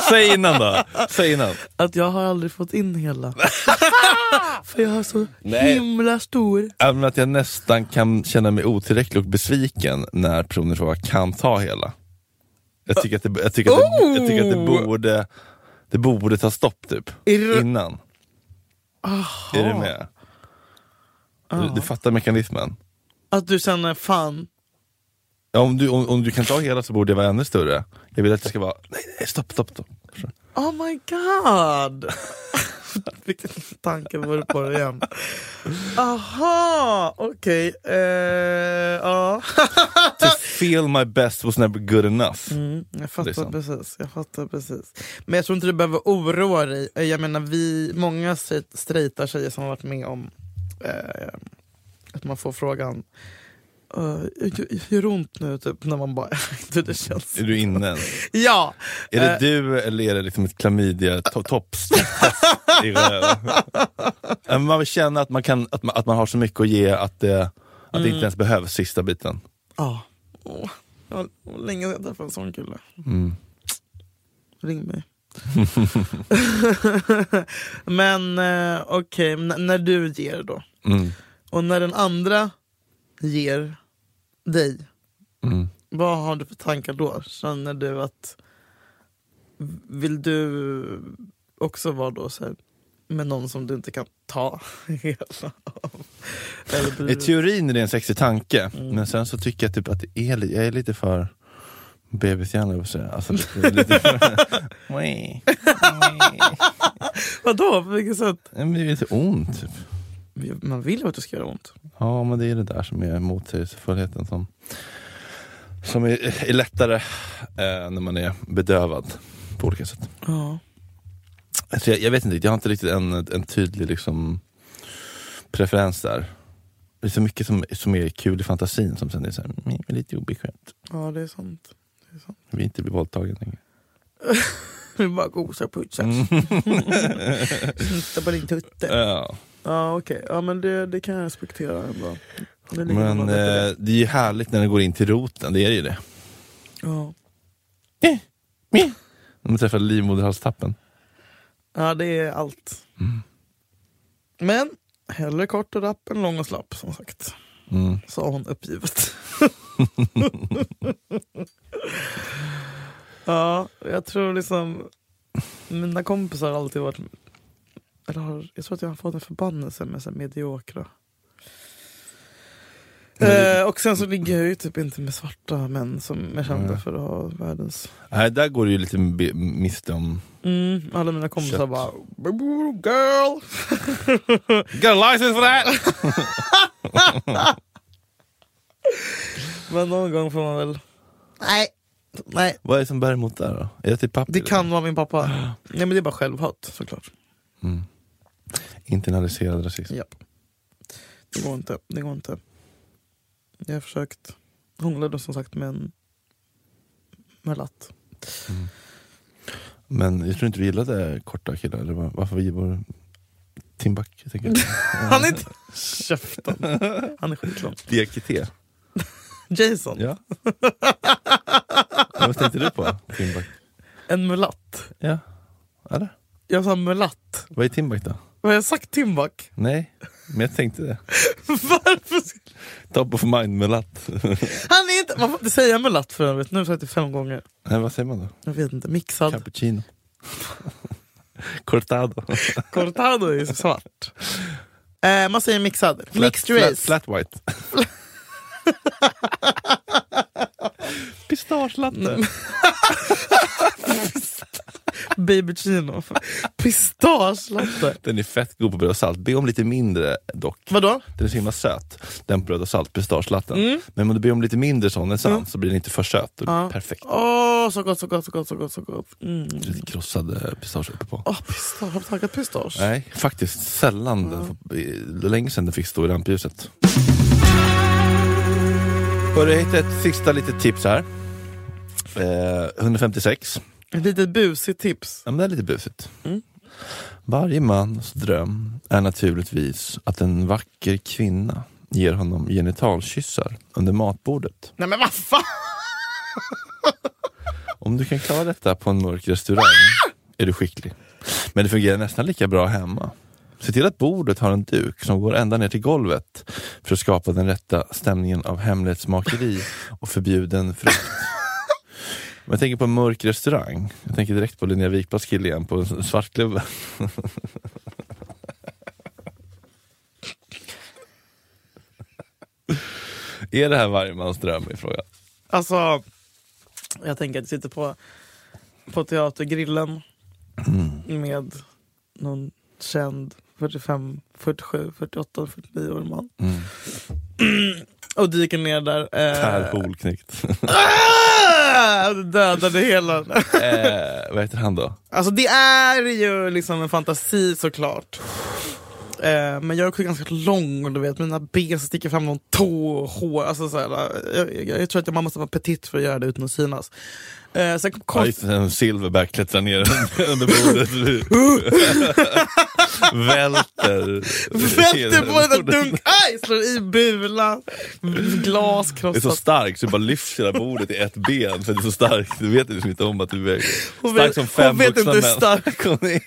[SPEAKER 2] Säg innan då! Säg innan.
[SPEAKER 3] Att jag har aldrig fått in hela. För jag har så
[SPEAKER 2] Nej.
[SPEAKER 3] himla stor.
[SPEAKER 2] Även att jag nästan kan känna mig otillräcklig och besviken när personer i fråga kan ta hela. Jag tycker att det, jag tycker att det, jag tycker att det,
[SPEAKER 3] Oh!
[SPEAKER 2] borde, det borde ta stopp typ.
[SPEAKER 3] Det-
[SPEAKER 2] Innan. Är du med? Du, du fattar mekanismen.
[SPEAKER 3] Att du känner fan,
[SPEAKER 2] Ja, om, du, om, om du kan ta hela så borde det vara ännu större. Jag vill att det ska vara, nej, nej stopp, stopp, stopp.
[SPEAKER 3] oh my god! Vilken tanke var på det igen? Aha, okej. eh, ja.
[SPEAKER 2] Feel my best was never good enough.
[SPEAKER 3] Mm, jag fattar
[SPEAKER 2] Liksom.
[SPEAKER 3] precis. Jag fattar precis. Men jag tror inte du behöver oroa dig. Eh, Jag menar, vi, många straight- straighta tjejer som har varit med om eh, att man får frågan Uh, gör det ont nu? Typ, när man bara, det känns...
[SPEAKER 2] Är du inne än?
[SPEAKER 3] Ja!
[SPEAKER 2] Är det
[SPEAKER 3] Eh.
[SPEAKER 2] du eller är det liksom ett klamydia to tops i röven? Ja, men Man vill känna att man, kan, att, man, att man har så mycket att ge att det, att det
[SPEAKER 3] Mm.
[SPEAKER 2] inte ens behövs sista biten.
[SPEAKER 3] Ja. Åh, det var länge sedan jag träffade en sån kille.
[SPEAKER 2] Mm.
[SPEAKER 3] Ring mig. Men eh, okej, n- när du ger då?
[SPEAKER 2] Mm.
[SPEAKER 3] Och när den andra ger dig,
[SPEAKER 2] Mm.
[SPEAKER 3] vad har du för tankar då? Känner du att... Vill du också vara då så här, med någon som du inte kan ta hela av?
[SPEAKER 2] I teorin är det en sexig tanke,
[SPEAKER 3] Mm.
[SPEAKER 2] men sen så tycker jag typ att det är, li- jag är lite för bebishjärna. Alltså, lite, lite för...
[SPEAKER 3] Vadå? På vilket sätt?
[SPEAKER 2] Men det är lite ont. Typ.
[SPEAKER 3] Man vill ju att det ska göra ont.
[SPEAKER 2] Ja, men det är det där som är motsägelsefullheten som, som är, är lättare eh, när man är bedövad på olika sätt.
[SPEAKER 3] Ja.
[SPEAKER 2] Alltså jag, jag vet inte, riktigt, jag har inte riktigt en, en tydlig liksom, preferens där. Det är så mycket som, som är kul i fantasin som sen är så här, mm, lite obekvämt.
[SPEAKER 3] ja, det är sant. Det är sant.
[SPEAKER 2] Vi inte blir våldtagen längre.
[SPEAKER 3] Vi bara gosar och putsar.
[SPEAKER 2] Mm.
[SPEAKER 3] Snitta på din tutte.
[SPEAKER 2] Ja.
[SPEAKER 3] Ja okej, ja, men det, det kan jag respektera ändå. Det
[SPEAKER 2] Men eh, det är ju härligt när det går in till roten, det är ju det.
[SPEAKER 3] Ja.
[SPEAKER 2] När man träffar livmoderhalstappen.
[SPEAKER 3] Ja, det är allt.
[SPEAKER 2] Mm.
[SPEAKER 3] Men hellre kort och rapp än lång och slapp som sagt.
[SPEAKER 2] Mm.
[SPEAKER 3] Sa hon uppgivet. ja, jag tror liksom mina kompisar har alltid varit eller har, jag tror att jag har fått en förbannelse med så mediokra. Eh, och sen så ligger jag ju typ inte med svarta män som är kända för att ha världens...
[SPEAKER 2] Nej, där går det ju lite be- miste om...
[SPEAKER 3] Mm, alla mina kompisar
[SPEAKER 2] Kött.
[SPEAKER 3] bara girl!
[SPEAKER 2] Got a license for that!
[SPEAKER 3] Men någon gång får man väl... Nej, nej.
[SPEAKER 2] Vad är det som bär emot där då? Är det till papper?
[SPEAKER 3] Det kan vara min pappa. Nej men det är bara självhat såklart.
[SPEAKER 2] Mm. Internaliserad rasism.
[SPEAKER 3] Japp. Det går inte. Det går inte. Jag har försökt. Hånglade som sagt med en melatt.
[SPEAKER 2] Men jag tror inte vi gillade korta killar, eller var- varför vi var Timbuk, jag tänker.
[SPEAKER 3] Han är inte... Käften. Han är skitlång.
[SPEAKER 2] DKT.
[SPEAKER 3] Jason.
[SPEAKER 2] Ja. Vad tänkte du på? Timbuk?
[SPEAKER 3] En mulatt.
[SPEAKER 2] Ja, eller? Jag
[SPEAKER 3] Jag sa mulatt.
[SPEAKER 2] Vad är Timbuk då?
[SPEAKER 3] Har jag sagt Timbuk?
[SPEAKER 2] Nej, men jag tänkte det.
[SPEAKER 3] Varför?
[SPEAKER 2] Top of mind mulatt.
[SPEAKER 3] Han är inte... Man får inte säga mulatt för övrigt. Nu har jag sagt det fem gånger.
[SPEAKER 2] Nej, vad säger man då?
[SPEAKER 3] Jag vet inte. Mixad.
[SPEAKER 2] Cappuccino. Cortado.
[SPEAKER 3] Cortado är svart. Eh, man säger mixad.
[SPEAKER 2] Flat,
[SPEAKER 3] Mixed
[SPEAKER 2] flat,
[SPEAKER 3] race.
[SPEAKER 2] flat white. Pistagelatte.
[SPEAKER 3] Baby chino. Pistagelatte.
[SPEAKER 2] Den är fett god på bröd och salt. Be om lite mindre dock.
[SPEAKER 3] Vadå?
[SPEAKER 2] Den är så himla söt, den bröd och salt, pistagelatten.
[SPEAKER 3] Mm.
[SPEAKER 2] Men om du ber om lite mindre sån än sant så blir den inte för söt.
[SPEAKER 3] Ja.
[SPEAKER 2] Perfekt.
[SPEAKER 3] Åh, så gott, så gott, så gott, så gott, så gott. Mm.
[SPEAKER 2] Lite krossad eh, pistage uppe på.
[SPEAKER 3] Åh, pistage. Har du tagit pistage?
[SPEAKER 2] Nej, faktiskt sällan. Den Det är länge sedan den fick stå i rampljuset. Hörru, jag hittade ett sista litet tips här. Eh, 156.
[SPEAKER 3] Ett litet busigt tips.
[SPEAKER 2] Ja, men det är lite busigt.
[SPEAKER 3] Mm.
[SPEAKER 2] Varje mans dröm är naturligtvis att en vacker kvinna ger honom genitalkyssar under matbordet.
[SPEAKER 3] Nej men vad fan!
[SPEAKER 2] Om du kan klara detta på en mörk restaurang är du skicklig. Men det fungerar nästan lika bra hemma. Se till att bordet har en duk som går ända ner till golvet för att skapa den rätta stämningen av hemlighetsmakeri och förbjuden frukt. Om jag tänker på en mörk restaurang, jag tänker direkt på Linnea Wikblads kille igen på en Svartklubben. Är det här varje mans dröm frågan?
[SPEAKER 3] Alltså, jag tänker att jag sitter på, på Teatergrillen med någon känd 45, 47, 48, 49 årig man. Och dyker ner där. Eh,
[SPEAKER 2] Per Holknekt.
[SPEAKER 3] Dödade hela.
[SPEAKER 2] eh, vad heter han då?
[SPEAKER 3] Alltså det är ju liksom en fantasi såklart. Eh, men jag är också ganska lång och du vet mina ben sticker fram någon tå och hår. Alltså, så här, jag, jag, jag tror att man måste vara petit för att göra det utan att synas. Eh, sen kom
[SPEAKER 2] Ja,
[SPEAKER 3] konst-
[SPEAKER 2] det, en silverback klättrar ner under bordet. Välter.
[SPEAKER 3] Välter på en dunk, aj! Slår i bulan. Glas
[SPEAKER 2] Det är så
[SPEAKER 3] krossat.
[SPEAKER 2] starkt så du bara lyfter hela bordet i ett ben för det är så starkt. Du vet liksom inte om att du är
[SPEAKER 3] Hon
[SPEAKER 2] stark
[SPEAKER 3] vet-
[SPEAKER 2] som
[SPEAKER 3] hon
[SPEAKER 2] fem
[SPEAKER 3] vet
[SPEAKER 2] vuxna
[SPEAKER 3] inte hur
[SPEAKER 2] män.
[SPEAKER 3] stark
[SPEAKER 2] Hon, är.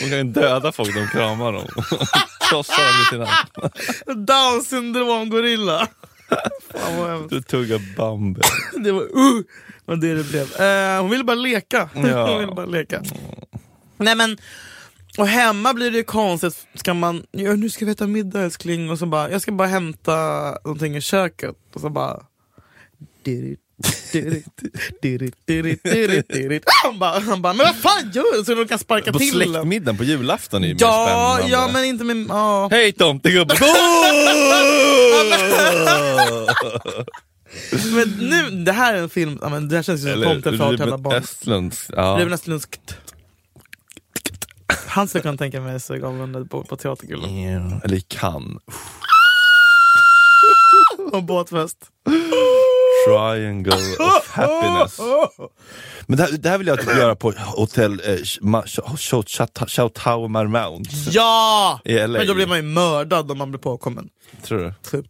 [SPEAKER 2] hon kan ju döda folk när hon kramar dem. Krossa dem i sin hand.
[SPEAKER 3] Down syndrom gorilla. Fan vad hemskt.
[SPEAKER 2] Du tuggar Bambi.
[SPEAKER 3] Det var uh, vad det det blev. Eh, hon ville bara leka.
[SPEAKER 2] Ja.
[SPEAKER 3] hon ville bara leka. Nej men, och hemma blir det ju konstigt. Ska man, ja, nu ska vi äta middag älskling. Och så bara, jag ska bara hämta någonting i köket. Och så bara... dirit. Han bara, han bara, men vad fan gör du? Så du kan sparka
[SPEAKER 2] På
[SPEAKER 3] till den.
[SPEAKER 2] släktmiddagen på julafton är ju mer
[SPEAKER 3] Ja,
[SPEAKER 2] spännande.
[SPEAKER 3] ja men inte med... Ja.
[SPEAKER 2] Hej tomtegubben!
[SPEAKER 3] Men nu, det här är en film, ja, men det här känns ju som att alla barn.
[SPEAKER 2] Östlunds. Ja.
[SPEAKER 3] Ruben Östlundskt. Han skulle kunna tänka mig suga av den där på, på teatergullen.
[SPEAKER 2] Eller i Cannes.
[SPEAKER 3] Och båtfest.
[SPEAKER 2] Triangle of happiness. Men det här, det här vill jag typ göra på hotell eh, Marmount.
[SPEAKER 3] Ja! Men då blir man ju mördad om man blir påkommen.
[SPEAKER 2] Tror du?
[SPEAKER 3] Typ.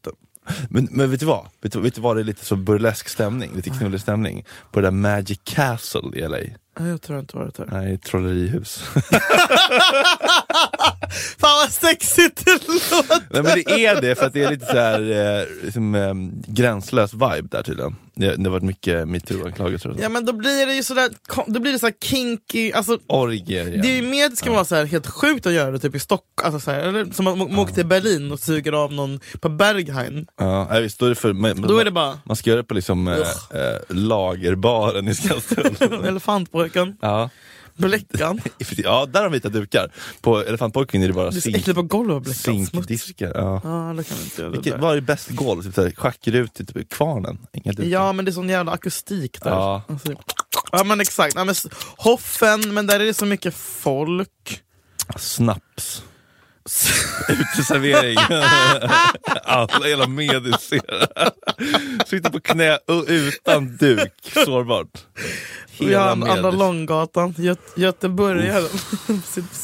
[SPEAKER 2] Men, men vet du vad? Vet du, vet du vad det är lite så burlesk stämning, lite knullig stämning? På det där Magic Castle i LA.
[SPEAKER 3] Nej, Jag tror inte varit där.
[SPEAKER 2] Nej, trollerihus.
[SPEAKER 3] Fan vad sexigt det låter!
[SPEAKER 2] Nej men det är det, för att det är lite så här, eh, liksom, eh, gränslös vibe där tydligen. Det, det har varit mycket metoo-anklagelser.
[SPEAKER 3] Ja men då blir det ju sådär, då blir det så här kinky, alltså
[SPEAKER 2] Orgier igen.
[SPEAKER 3] Det är ju mer det ska vara så här helt sjukt att göra det typ i Stockholm, alltså så här, eller som att man åker till Berlin och suger av någon på Berghain.
[SPEAKER 2] Ja, nej, visst, då är det för, man,
[SPEAKER 3] Då är det bara
[SPEAKER 2] man ska göra det på liksom, eh, eh, lagerbaren i Skanstull.
[SPEAKER 3] elefantpojken,
[SPEAKER 2] ja.
[SPEAKER 3] Bläckan.
[SPEAKER 2] ja, där har de vita dukar. På Elefantpojken är det bara
[SPEAKER 3] Det är
[SPEAKER 2] zink,
[SPEAKER 3] på golvet Bläckan.
[SPEAKER 2] Zinkdiskar. Ja.
[SPEAKER 3] Ja, det kan inte
[SPEAKER 2] Vilket, vad är bäst golv? Typ såhär, typ kvarnen? Inga dukar.
[SPEAKER 3] Ja men det är sån jävla akustik där.
[SPEAKER 2] Ja.
[SPEAKER 3] Alltså, ja men exakt, ja, men, Hoffen, men där är det så mycket folk.
[SPEAKER 2] Snaps. Uteservering. Alla hela medicerar. Sitter på knä utan duk. Sårbart.
[SPEAKER 3] Jag har Andra. Långgatan, Göt Göteborgaren.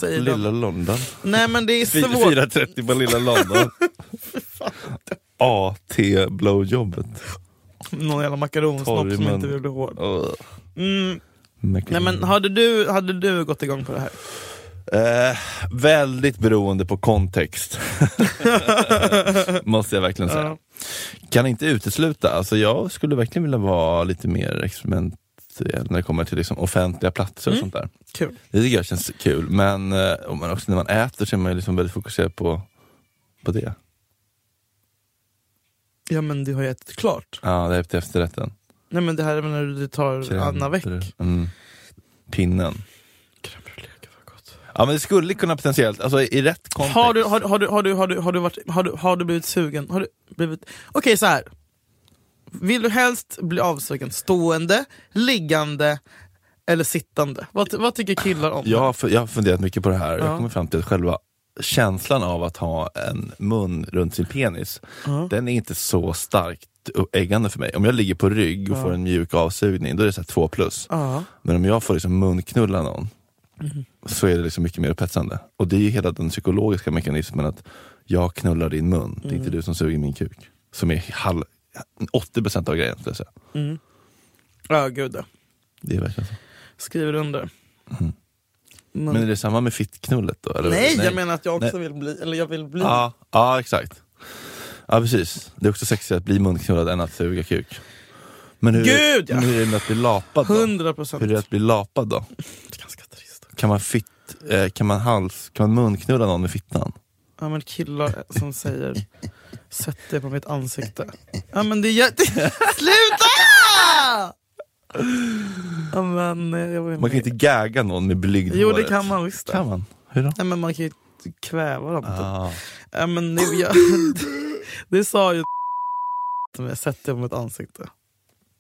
[SPEAKER 2] Lilla London.
[SPEAKER 3] Nej men det är svårt.
[SPEAKER 2] 4.30 på Lilla London. AT blowjobbet.
[SPEAKER 3] Någon jävla makaronsnopp som inte vill bli hård. Mm. Nej men hade du, hade du gått igång på det här?
[SPEAKER 2] Eh, väldigt beroende på kontext. Måste jag verkligen säga.
[SPEAKER 3] Ja.
[SPEAKER 2] Kan inte utesluta, alltså jag skulle verkligen vilja vara lite mer när det kommer till liksom offentliga platser och
[SPEAKER 3] Mm.
[SPEAKER 2] sånt där.
[SPEAKER 3] Kul.
[SPEAKER 2] Det tycker jag känns kul, men eh, man också när man äter så är man liksom väldigt fokuserad på, på det.
[SPEAKER 3] Ja men du har ju ätit klart.
[SPEAKER 2] Ja, det är efter efterrätten.
[SPEAKER 3] Nej men det här är när du tar Anna väck.
[SPEAKER 2] Crème brûlée. Mm. Pinnen.
[SPEAKER 3] Crème brûlée, gud vad gott.
[SPEAKER 2] Ja men det skulle kunna potentiellt, alltså i rätt kontext.
[SPEAKER 3] Har du, har, har, du, har, du, har, du, har, du varit, har, du, har du blivit sugen? Har du blivit... Okej så här. Vill du helst bli avsugen stående, liggande eller sittande? Vad, vad tycker killar om
[SPEAKER 2] Jag har, jag har funderat mycket på det här,
[SPEAKER 3] Ja.
[SPEAKER 2] jag kommer fram till att själva känslan av att ha en mun runt sin penis,
[SPEAKER 3] Ja.
[SPEAKER 2] den är inte så starkt äggande för mig. Om jag ligger på rygg och får en mjuk avsugning, då är det så två plus.
[SPEAKER 3] Ja.
[SPEAKER 2] Men om jag får liksom munknulla någon,
[SPEAKER 3] Mhm.
[SPEAKER 2] så är det liksom mycket mer upphetsande. Och det är ju hela den psykologiska mekanismen att jag knullar din mun, det är
[SPEAKER 3] Mm.
[SPEAKER 2] inte du som suger min kuk. Som är halv, 80% av grejen skulle jag säga.
[SPEAKER 3] Mm. Ja gud ja.
[SPEAKER 2] Det är verkligen så.
[SPEAKER 3] Skriver under. Men,
[SPEAKER 2] Men är det samma med fittknullet då? Eller?
[SPEAKER 3] nej, jag menar att jag också
[SPEAKER 2] Nej.
[SPEAKER 3] vill bli, eller jag vill bli.
[SPEAKER 2] Ja, ja exakt. Ja precis. Det är också sexigt att bli munknullad än att suga kuk. Men hur,
[SPEAKER 3] Gud, ja.
[SPEAKER 2] men hur är det med att bli lapad då?
[SPEAKER 3] 100 procent.
[SPEAKER 2] Hur är det att bli lapad då?
[SPEAKER 3] Ganska trist.
[SPEAKER 2] Kan man, fitt, eh, kan man, hals, kan man munknulla någon med fittan?
[SPEAKER 3] Ja men killar som säger Sätt det på mitt ansikte. Ja men det är jätte... Sluta! Ja, men, eh, jag var ju
[SPEAKER 2] Man kan
[SPEAKER 3] med.
[SPEAKER 2] inte gagga någon med blygd
[SPEAKER 3] Jo det kan man visst.
[SPEAKER 2] Kan man? Hur då?
[SPEAKER 3] Nej, men man kan ju kväva dem. typ.
[SPEAKER 2] Ah.
[SPEAKER 3] Ja, men det, jag, det sa ju med sätt det på mitt ansikte.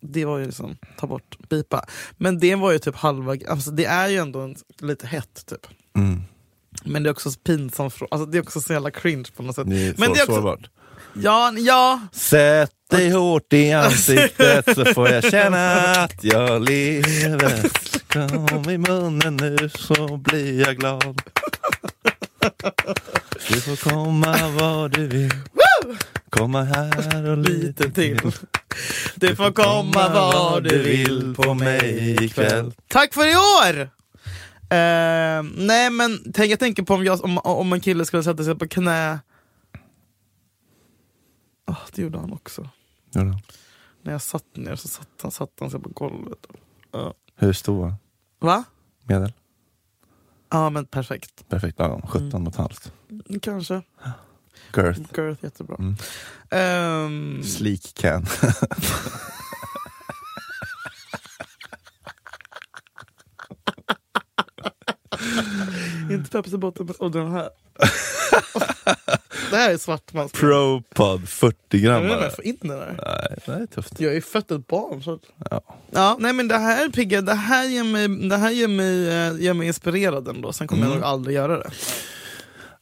[SPEAKER 3] Det var ju liksom, ta bort, bipa. Men det var ju typ halva, alltså det är ju ändå en, lite hett typ.
[SPEAKER 2] Mm.
[SPEAKER 3] Men det är också så pinsamt, alltså det är också så jävla cringe på något sätt.
[SPEAKER 2] Det är
[SPEAKER 3] men
[SPEAKER 2] så
[SPEAKER 3] det är också,
[SPEAKER 2] sårbart.
[SPEAKER 3] Ja, ja,
[SPEAKER 2] Sätt dig hårt i ansiktet så får jag känna att jag lever. Kom i munnen nu så blir jag glad. Du får komma var du vill. Komma här och
[SPEAKER 3] lite till. Du får komma var du vill på mig ikväll. Tack för i år! Eh, nej men tänk, jag tänker på om, jag, om, om en kille skulle sätta sig på knä. Ah, det gjorde han också.
[SPEAKER 2] Ja då.
[SPEAKER 3] När jag satt ner så satt han, satt han sig på golvet. Ja.
[SPEAKER 2] Hur stor?
[SPEAKER 3] Va?
[SPEAKER 2] Medel?
[SPEAKER 3] Ja men perfekt.
[SPEAKER 2] Perfekt, lagom. 17 och ett halvt.
[SPEAKER 3] Kanske.
[SPEAKER 2] Girth.
[SPEAKER 3] Girth jättebra.
[SPEAKER 2] Mm.
[SPEAKER 3] Ehm,
[SPEAKER 2] Sleek can.
[SPEAKER 3] inte Pepsi Bottom och den här. det här är svartmans.
[SPEAKER 2] Propod 40
[SPEAKER 3] Jag
[SPEAKER 2] gram
[SPEAKER 3] vet inte jag får in den där.
[SPEAKER 2] Nej, det är tufft.
[SPEAKER 3] Jag är ju fött ett barn. Så.
[SPEAKER 2] Ja.
[SPEAKER 3] Ja, nej men det här Pigge, det här ger mig, det här ger mig, eh, ger mig inspirerad ändå. Sen kommer
[SPEAKER 2] Mm.
[SPEAKER 3] jag nog aldrig göra det.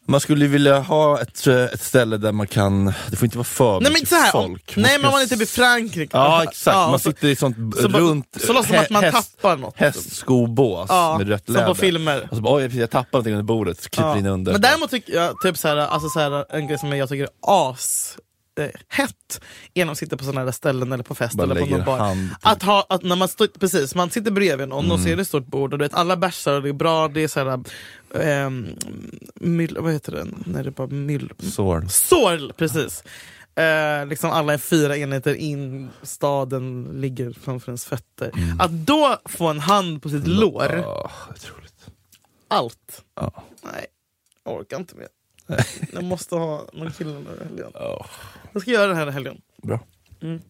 [SPEAKER 2] Man skulle vilja ha ett, eh, ett ställe där man kan, det får inte vara för
[SPEAKER 3] Nej
[SPEAKER 2] mycket
[SPEAKER 3] här,
[SPEAKER 2] folk. Man
[SPEAKER 3] nej
[SPEAKER 2] ska
[SPEAKER 3] men man är typ i Frankrike.
[SPEAKER 2] Ja exakt,
[SPEAKER 3] Ja,
[SPEAKER 2] man
[SPEAKER 3] så-
[SPEAKER 2] sitter i sånt
[SPEAKER 3] så
[SPEAKER 2] runt
[SPEAKER 3] så låtsas man att man
[SPEAKER 2] hä-
[SPEAKER 3] tappar något.
[SPEAKER 2] Hästskobås
[SPEAKER 3] Ja,
[SPEAKER 2] med rött
[SPEAKER 3] som
[SPEAKER 2] läder.
[SPEAKER 3] på filmer.
[SPEAKER 2] Och så bara, oj jag tappade någonting under bordet, så kryper
[SPEAKER 3] Ja.
[SPEAKER 2] in under.
[SPEAKER 3] Men däremot tycker jag, typ så här, alltså så här, en grej som jag tycker är as eh, hett är när man sitter på sådana här ställen eller på fest
[SPEAKER 2] Bara
[SPEAKER 3] eller på någon bar. Att ha, att när man, står, precis, man sitter bredvid någon och så är det ett stort bord och du vet, alla bärsar och det är bra, det är så här, ehm, myll, vad heter det? När det är bara myll,
[SPEAKER 2] Sorl.
[SPEAKER 3] Sorl, precis. Eh, liksom alla är fyra enheter in, staden ligger framför ens fötter. Att då få en hand på sitt lår,
[SPEAKER 2] otroligt.
[SPEAKER 3] allt.
[SPEAKER 2] Ja.
[SPEAKER 3] Nej, jag orkar inte mer. Jag måste ha någon kille den här helgen.
[SPEAKER 2] Ja.
[SPEAKER 3] Jag ska göra det här helgen.
[SPEAKER 2] Bra.
[SPEAKER 3] Mm.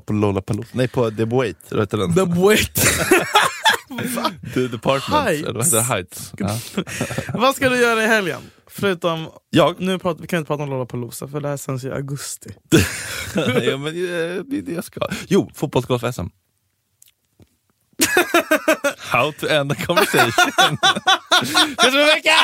[SPEAKER 2] På Lollapalooza, nej på The Wait, vad heter den?
[SPEAKER 3] The wait.
[SPEAKER 2] The Department,
[SPEAKER 3] Heights.
[SPEAKER 2] eller vad heter det? Heights. Ja.
[SPEAKER 3] Vad ska du göra i helgen? Förutom,
[SPEAKER 2] Jag?
[SPEAKER 3] nu pratar, vi kan inte prata om Lollapalooza för det här sänds i augusti.
[SPEAKER 2] ja, men, eh, det är det jag ska. Jo, fotbollsgolf-SM. How to end a conversation. Ses om en vecka!